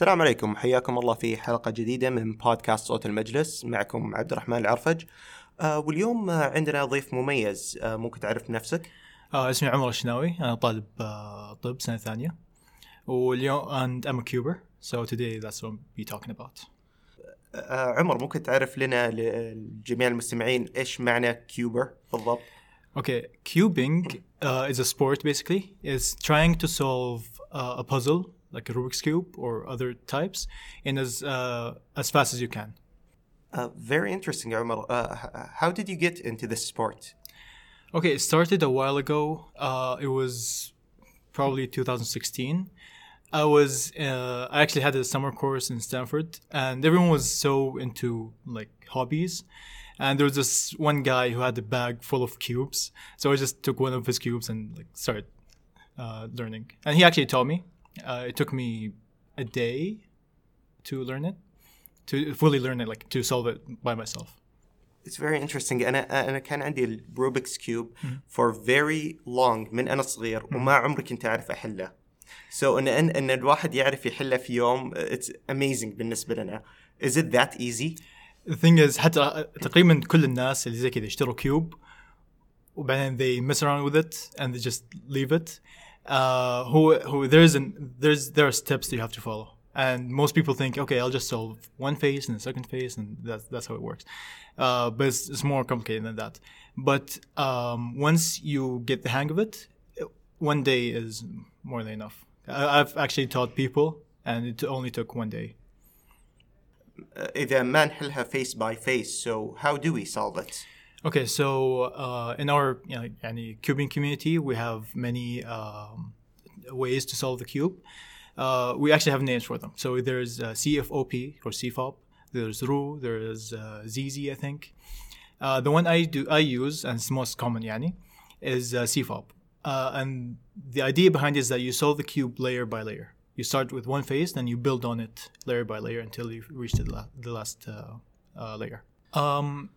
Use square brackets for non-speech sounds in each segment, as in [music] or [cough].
السلام عليكم. حياكم الله في حلقة جديدة من بودكاست صوت المجلس. معكم عبد الرحمن العرفج. آه واليوم آه، عندنا ضيف مميز. آه ممكن تعرف نفسك. آه اسمي عمر الشناوي. أنا طالب آه طب سنة ثانية. واليوم and I'm a cuber. So today that's what we'll be talking about. آه عمر ممكن تعرف لنا لجميع المستمعين إيش معنى كيوبر بالضبط؟ Okay cubing uh, is a sport basically. It's trying to solve uh, a puzzle like a Rubik's cube or other types, in as uh, as fast as you can. Uh, very interesting, Omar. Uh, how did you get into this sport? Okay, it started a while ago. Uh, it was probably 2016. I was uh, I actually had a summer course in Stanford, and everyone was so into like hobbies. And there was this one guy who had a bag full of cubes, so I just took one of his cubes and like started uh, learning. And he actually taught me, Uh, it took me a day to learn it, to fully learn it, like to solve it by myself. It's very interesting انا انا كان عندي الروبكس كيوب for very long من انا صغير وما عمري كنت اعرف احله so ان ان ان الواحد يعرف يحله في يوم it's amazing بالنسبه لنا is it that easy The thing is حتى تقريبا كل الناس اللي زي كذا يشتروا كيوب وبعدين they mess around with it and they just leave it. Uh, who who there's an there's there are steps that you have to follow. And most people think, okay, I'll just solve one phase and the second phase, and that's that's how it works. Uh, but it's, it's more complicated than that. But um, once you get the hang of it, one day is more than enough. I, I've actually taught people, and it only took one day. اذا ما نحلها face by face so how do we solve it Okay, so uh, in our you know, any cubing community, we have many um, ways to solve the cube. Uh, we actually have names for them. So there's uh, CFOP or CFOP. There's Roux. There's uh, ZZ, I think. Uh, the one I do I use and it's most common, yani, is uh, CFOP. and the idea behind it is that you solve the cube layer by layer. You start with one phase, then you build on it layer by layer until you reach the, la- the last layer. Um,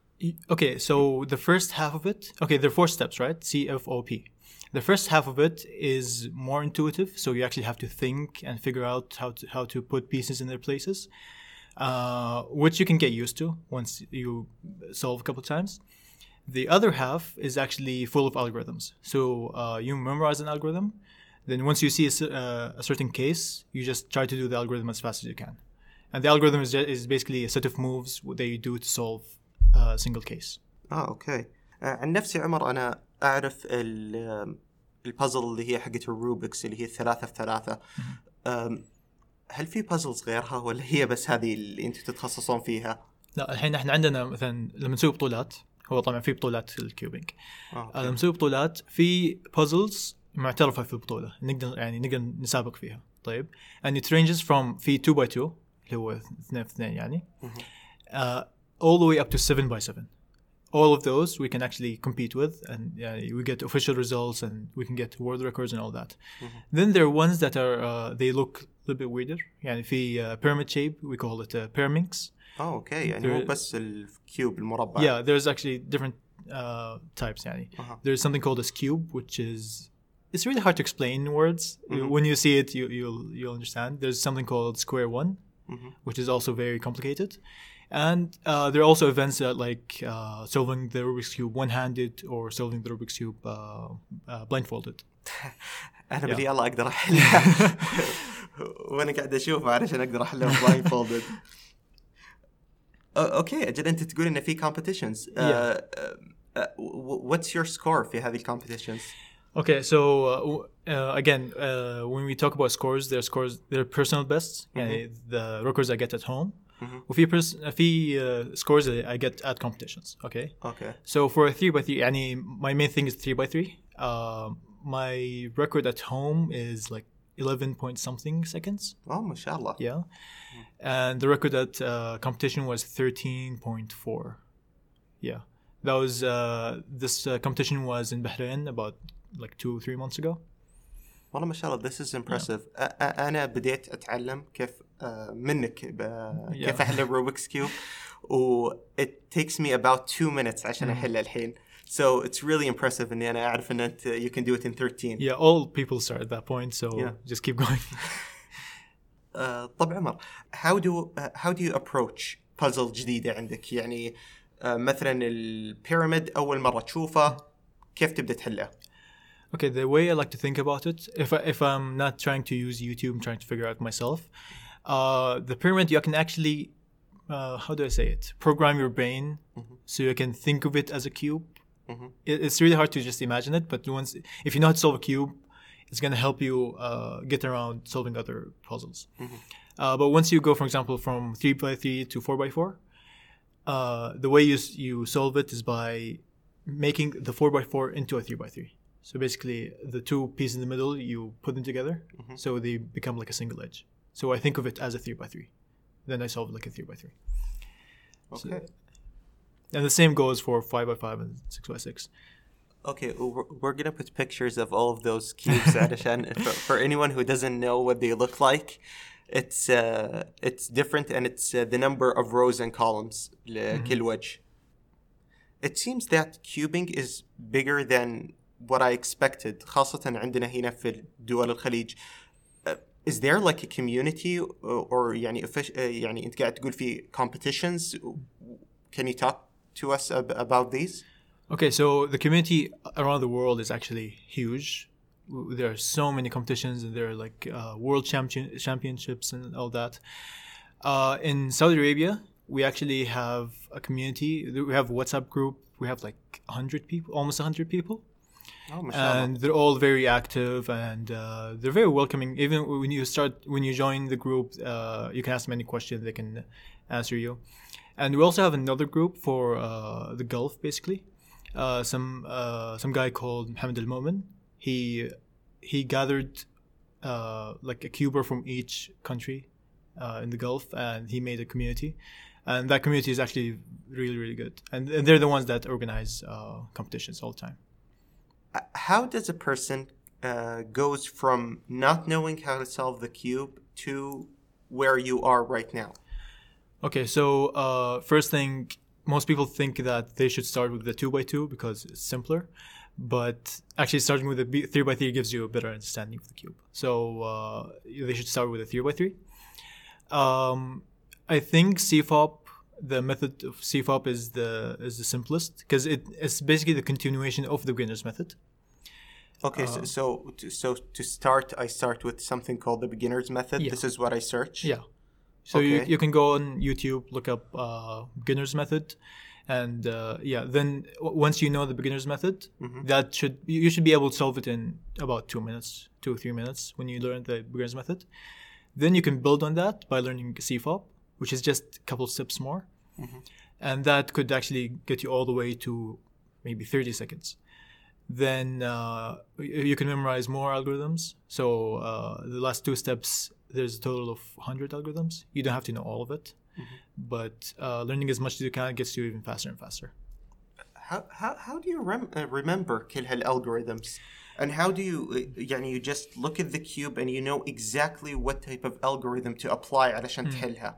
okay, so the first half of it, okay, there are four steps, right? CFOP. The first half of it is more intuitive, so you actually have to think and figure out how to, how to put pieces in their places, uh, which you can get used to once you solve a couple times. The other half is actually full of algorithms. So uh, you memorize an algorithm, then once you see a, uh, a certain case, you just try to do the algorithm as fast as you can. And the algorithm is, is basically a set of moves that you do to solve a single case. آه أوكي. آه، عن نفسي عمر أنا أعرف ال- البازل اللي هي حقت الروبكس اللي هي الثلاثة في ثلاثة. آم، هل في بازلز غيرها ولا هي بس هذه اللي أنتم تتخصصون فيها؟ لا الحين إحنا عندنا مثلا لما نسوي بطولات هو طبعا في بطولات الكيوبينج آه، آه،. لما نسوي بطولات في بازلز معترفة في البطولة نقدر يعني نقدر نسابق فيها. طيب. And it ranges from في 2 by 2 اللي هو اثنين في اثنين يعني. uh, all the way up to 7 by 7 all of those we can actually compete with and uh, we get official results and we can get world records and all that. Mm-hmm. then there are ones that are uh, they look a little bit weirder. يعني في uh, pyramid shape we call it uh, pyraminx. Oh, اه اوكي يعني بس الكيوب المربع. Yeah there's actually different uh, types يعني. Uh-huh. there's something called a Skewb which is it's really hard to explain in words. Mm-hmm. when you see it you, you'll you'll understand. There's something called square one which is also very complicated and uh, there are also events that like uh, solving the Rubik's cube one-handed or solving the Rubik's cube uh, uh, blindfolded [laughs] انا بدي الله اقدر احلها [laughs] [laughs] وانا قاعد اشوفها علشان اقدر احلها بلايند فولدد اوكي اجل انت تقول انه في كومبيتيشنز واتس يور سكور في هذه الكومبيتيشنز Okay, so uh, w- uh, again, uh, when we talk about scores, their scores, their personal bests, يعني the records I get at home. وفي pers- uh, في uh, scores that I get at competitions. Okay, اوكي so for a three by three, يعني my main thing is three by three. Uh, my record at home is like eleven point something seconds. اوه ما شاء الله Yeah, and the record at uh, competition was thirteen point four. Yeah, that was uh, this uh, competition was in Bahrain about like two three months ago. والله ما شاء الله this is impressive أ- أ- انا بديت اتعلم كيف آه، منك ب- كيف Yeah. احل الروبكس [laughs] كيوب و it takes me about two minutes عشان احلها الحين so it's really impressive اني انا اعرف ان انت you can do it in 13 Yeah, all people start at that point, so Yeah. just keep going. [laughs] آه طب عمر how do uh, how do you approach puzzle جديدة عندك يعني آه مثلا البيراميد أول مرة تشوفه كيف تبدأ تحله؟ Okay, the way I like to think about it, if I, if I'm not trying to use YouTube, I'm trying to figure out myself. Uh, the pyramid, you can actually, uh, how do I say it? Program your brain so you can think of it as a cube. It, it's really hard to just imagine it, but once if you know how to solve a cube, it's gonna help you uh, get around solving other puzzles. Uh, but once you go, for example, from three by three to four by four, uh, the way you you solve it is by making the four by four into a three by three. So basically, the two pieces in the middle, you put them together, so they become like a single edge. So I think of it as a three by three. Then I solve it like a three by three. Okay. And the same goes for five by five and six by six. Okay, we're, we're gonna put pictures of all of those cubes علشان for, [laughs] for anyone who doesn't know what they look like, it's uh, it's different and it's uh, the number of rows and columns لكل وجه. It seems that cubing is bigger than what I expected خاصة عندنا هنا في دول الخليج. Uh, is there like a community or, or يعني offic- uh, يعني انت قاعد تقول في competitions? Can you talk to us ab- about these? Okay, so the community around the world is actually huge. W- There are so many competitions, and there are like uh, world champion championships and all that. Uh, in Saudi Arabia, we actually have a community. We have a WhatsApp group. We have like hundred people, almost hundred people, Oh, and they're all very active and uh, they're very welcoming. Even when you start, when you join the group, uh, you can ask them any question. They can answer you. And we also have another group for uh, the Gulf, basically. Uh, some uh, some guy called Mohammed Al Momin. He he gathered uh, like a cuber from each country in the Gulf, and he made a community. And that community is actually really really good. And, and they're the ones that organize uh, competitions all the time. How does a person uh, goes from not knowing how to solve the cube to where you are right now? Okay, so uh, first thing, most people think that they should start with the two by two because it's simpler, but actually starting with the three by three gives you a better understanding of the cube. So uh, they should start with a three by three. Um, I think CFOP, the method of CFOP is the is the simplest because it, it's basically the continuation of the beginner's method. Okay, so, so to, so to start, I start with something called the beginner's method. Yeah. This is what I search. Yeah. So you, Okay. you can go on YouTube, look up uh, beginner's method, and uh, yeah, then once you know the beginner's method, that should you you should be able to solve it in about two minutes, two or three minutes when you learn the beginner's method. Then you can build on that by learning CFOP, which is just a couple steps more, and that could actually get you all the way to maybe 30 seconds Then uh, y- you can memorize more algorithms. So uh, the last two steps, there's a total of 100 algorithms. You don't have to know all of it, but uh, learning as much as you can gets you even faster and faster. How, how, how do you rem- uh, remember كل هالalgorithms? And how do you, uh, يعني you just look at the cube and you know exactly what type of algorithm to apply علشان تحلها.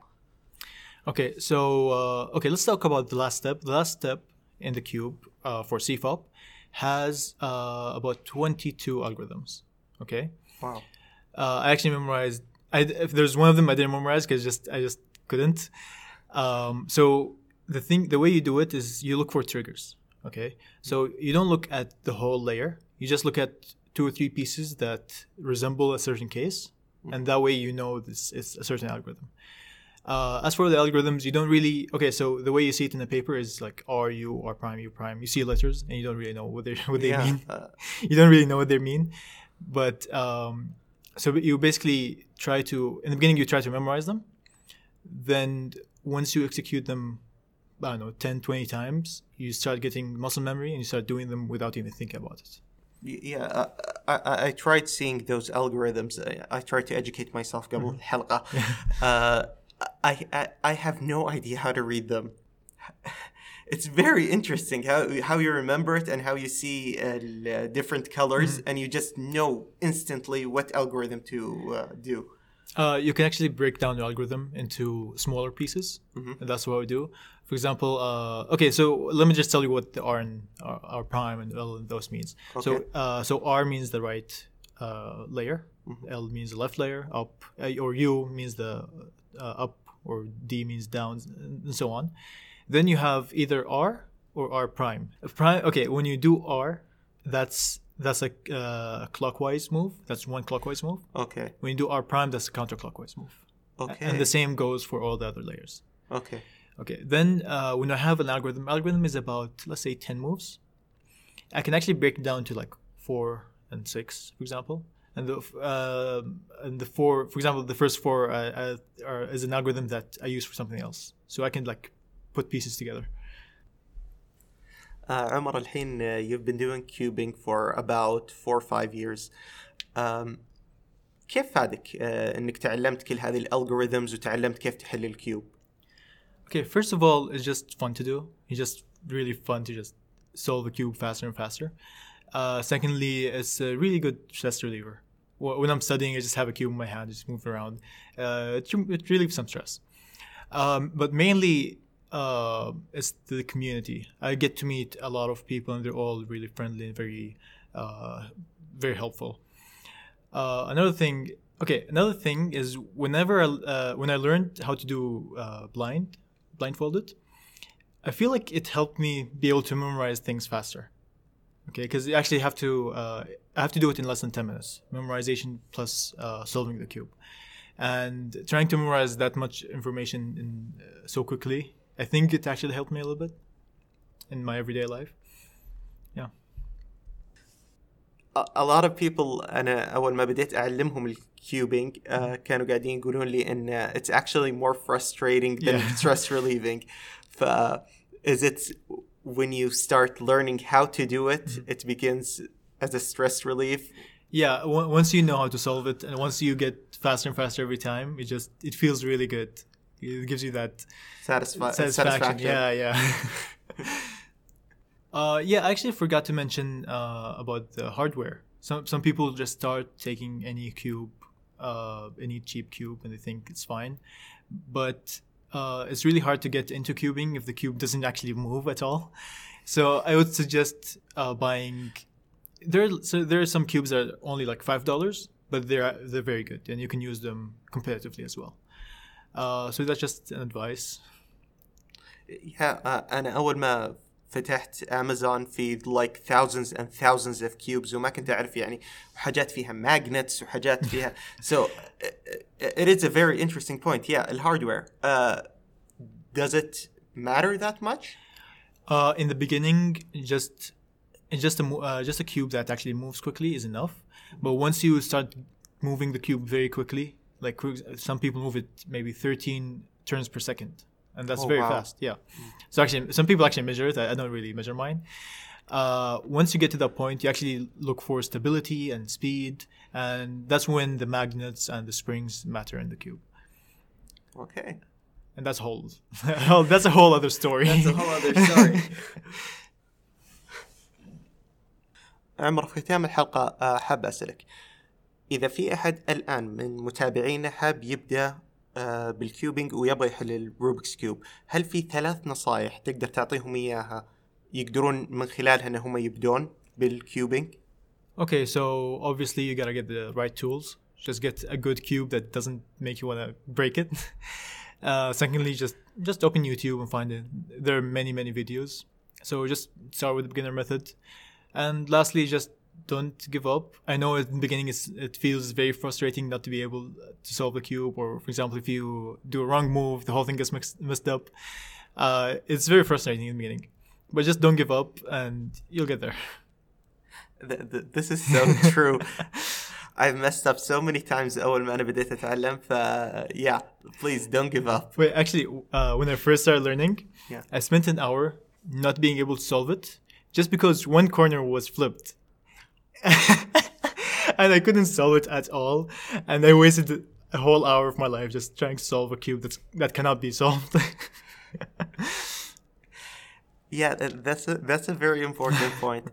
Okay, so uh, okay, let's talk about the last step. The last step in the cube uh, for CFOP has uh, about 22 algorithms. Okay, Wow. uh, I actually memorized. I, if there's one of them I didn't memorize because just I just couldn't. Um, so the thing, the way you do it is you look for triggers. Okay, so you don't look at the whole layer. You just look at two or three pieces that resemble a certain case, and that way you know this is a certain algorithm. Uh, as for the algorithms, you don't really okay. So the way you see it in the paper is like R U R prime U prime. You see letters and you don't really know what they [laughs] what they Yeah. mean [laughs] uh, you don't really know what they mean but um, so you basically try to in the beginning you try to memorize them then once you execute them i don't know 10 20 times you start getting muscle memory and you start doing them without even thinking about it Y- Yeah, uh, I, I, I tried seeing those algorithms. I, I tried to educate myself قبل الحلقة. [laughs] Uh, I, I, I have no idea how to read them. [laughs] It's very interesting how, how you remember it and how you see uh, different colors and you just know instantly what algorithm to uh, do. uh, you can actually break down the algorithm into smaller pieces. And that's what we do. For example uh, okay so let me just tell you what the r and r, r prime and l and those means. So uh, so r means the right uh, layer. L means the left layer, up, uh, or U means the uh, up, or D means down, and so on. Then you have either R or R prime. Prime. Okay, when you do R, that's that's a uh, clockwise move. That's one clockwise move. Okay. When you do R prime, that's a counterclockwise move. Okay. And the same goes for all the other layers. Okay. Okay, then uh, when I have an algorithm, algorithm is about let's say ten moves. I can actually break it down to like four and six, for example And the uh, and the four, for example, the first four uh, uh, are, is an algorithm that I use for something else, so I can like put pieces together. Uh, عمر الحين uh, you've been doing cubing for about four or five years. Um, كيف فادك uh, انك تعلمت كل هذه الالجوريثمز وتعلمت كيف تحل الكيوب؟ Okay, first of all, it's just fun to do. It's just really fun to just solve a cube faster and faster. Uh, secondly, it's a really good stress reliever. Wh- When I'm studying, I just have a cube in my hand, just move around. Uh, it, it relieves some stress. Um, but mainly, uh, it's the community. I get to meet a lot of people, and they're all really friendly and very, uh, very helpful. Uh, another thing, okay, another thing is whenever I, uh, when I learned how to do uh, blind, blindfolded, I feel like it helped me be able to memorize things faster Okay, because you actually have to, uh, I have to do it in less than ten minutes. Memorization plus uh, solving the cube, and trying to memorize that much information in uh, so quickly, I think it actually helped me a little bit in my everyday life. Yeah. a a lot of people انا اول ما بديت اعلمهم الكيوبينج uh, كانوا قاعدين يقولون لي ان it's actually more frustrating than Yeah. stress relieving ف is it when you start learning how to do it it begins as a stress relief Yeah, o- once you know how to solve it, and once you get faster and faster every time, it just it feels really good. It gives you that satisfi- satisfaction. Yeah, yeah. [laughs] uh, yeah, I actually forgot to mention uh, about the hardware. Some some people just start taking any cube, uh, any cheap cube, and they think it's fine, but uh, it's really hard to get into cubing if the cube doesn't actually move at all. So I would suggest uh, buying. There, so there are some cubes that are only like five dollars, but they're they're very good, and you can use them competitively as well. Uh, so that's just an advice. yeah, uh, انا اول ما فتحت امازون في like thousands and thousands of cubes وما كنت اعرف يعني وحاجات فيها magnets وحاجات فيها so uh, it is a very interesting point yeah الهاردوير uh, does it matter that much Uh, in the beginning, just it's just a mo- uh, just a cube that actually moves quickly is enough. But once you start moving the cube very quickly, like for ex- some people move it maybe 13 turns per second, and that's Oh, very wow. fast. Yeah. So actually, some people actually measure it. I, I don't really measure mine. Uh, once you get to that point, you actually look for stability and speed, and that's when the magnets and the springs matter in the cube. okay And that's whole. [laughs] that's a whole other story. That's a whole other story. [laughs] [laughs] عمر في ختام الحلقة آه، حاب أسألك إذا في أحد الآن من متابعينا حاب يبدأ آه، بالكيوبينج ويبغى يحل الروبكس كيوب هل في ثلاث نصائح تقدر تعطيهم إياها يقدرون من خلالها أنهم يبدون بالكيوبينج Okay, so obviously you gotta get the right tools. Just get a good cube that doesn't make you wanna break it. Uh, secondly, just just open YouTube and find it. There are many many videos. So just start with the beginner method. And lastly, just don't give up. I know at the beginning it's, it feels very frustrating not to be able to solve the cube, or for example, if you do a wrong move, the whole thing gets mixed, messed up. Uh, it's very frustrating in the beginning, but just don't give up, and you'll get there. Th- th- this is so [laughs] true I've messed up so many times أول ما أنا بديت أتعلم ف yeah please don't give up Wait, actually, uh, when I first started learning, Yeah. I spent an hour not being able to solve it just because one corner was flipped. and [laughs] I couldn't solve it at all. And I wasted a whole hour of my life just trying to solve a cube that's, that cannot be solved. [laughs] Yeah, that- that's a that's a very important point.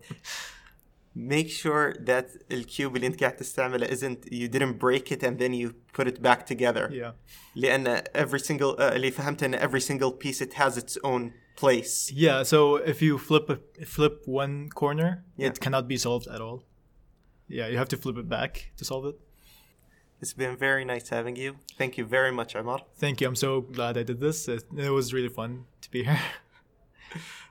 Make sure that الكيوب اللي انت قاعد تستعمله isn't you didn't break it and then you put it back together. yeah. لأن every single uh, اللي فهمته ان every single piece it has its own place. Yeah, so if you flip a, flip one corner, Yeah. it cannot be solved at all. yeah, you have to flip it back to solve it. It's been very nice having you. Thank you very much, Omar. Thank you. I'm so glad I did this. It was really fun to be here. [laughs]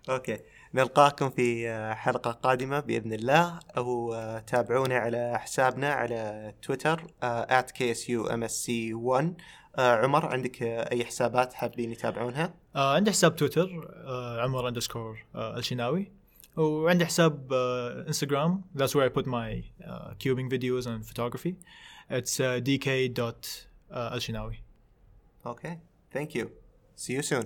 Okay, نلقاكم في حلقة قادمة بإذن الله أو تابعونا على حسابنا على تويتر @ksumsc1 عمر عندك أي حسابات حابين يتابعونها؟ عندي حساب تويتر عمر underscore الشناوي وعندي حساب آه انستغرام that's where I put my uh, cubing videos and photography it's uh, dk.alshinawi Okay, thank you. See you soon.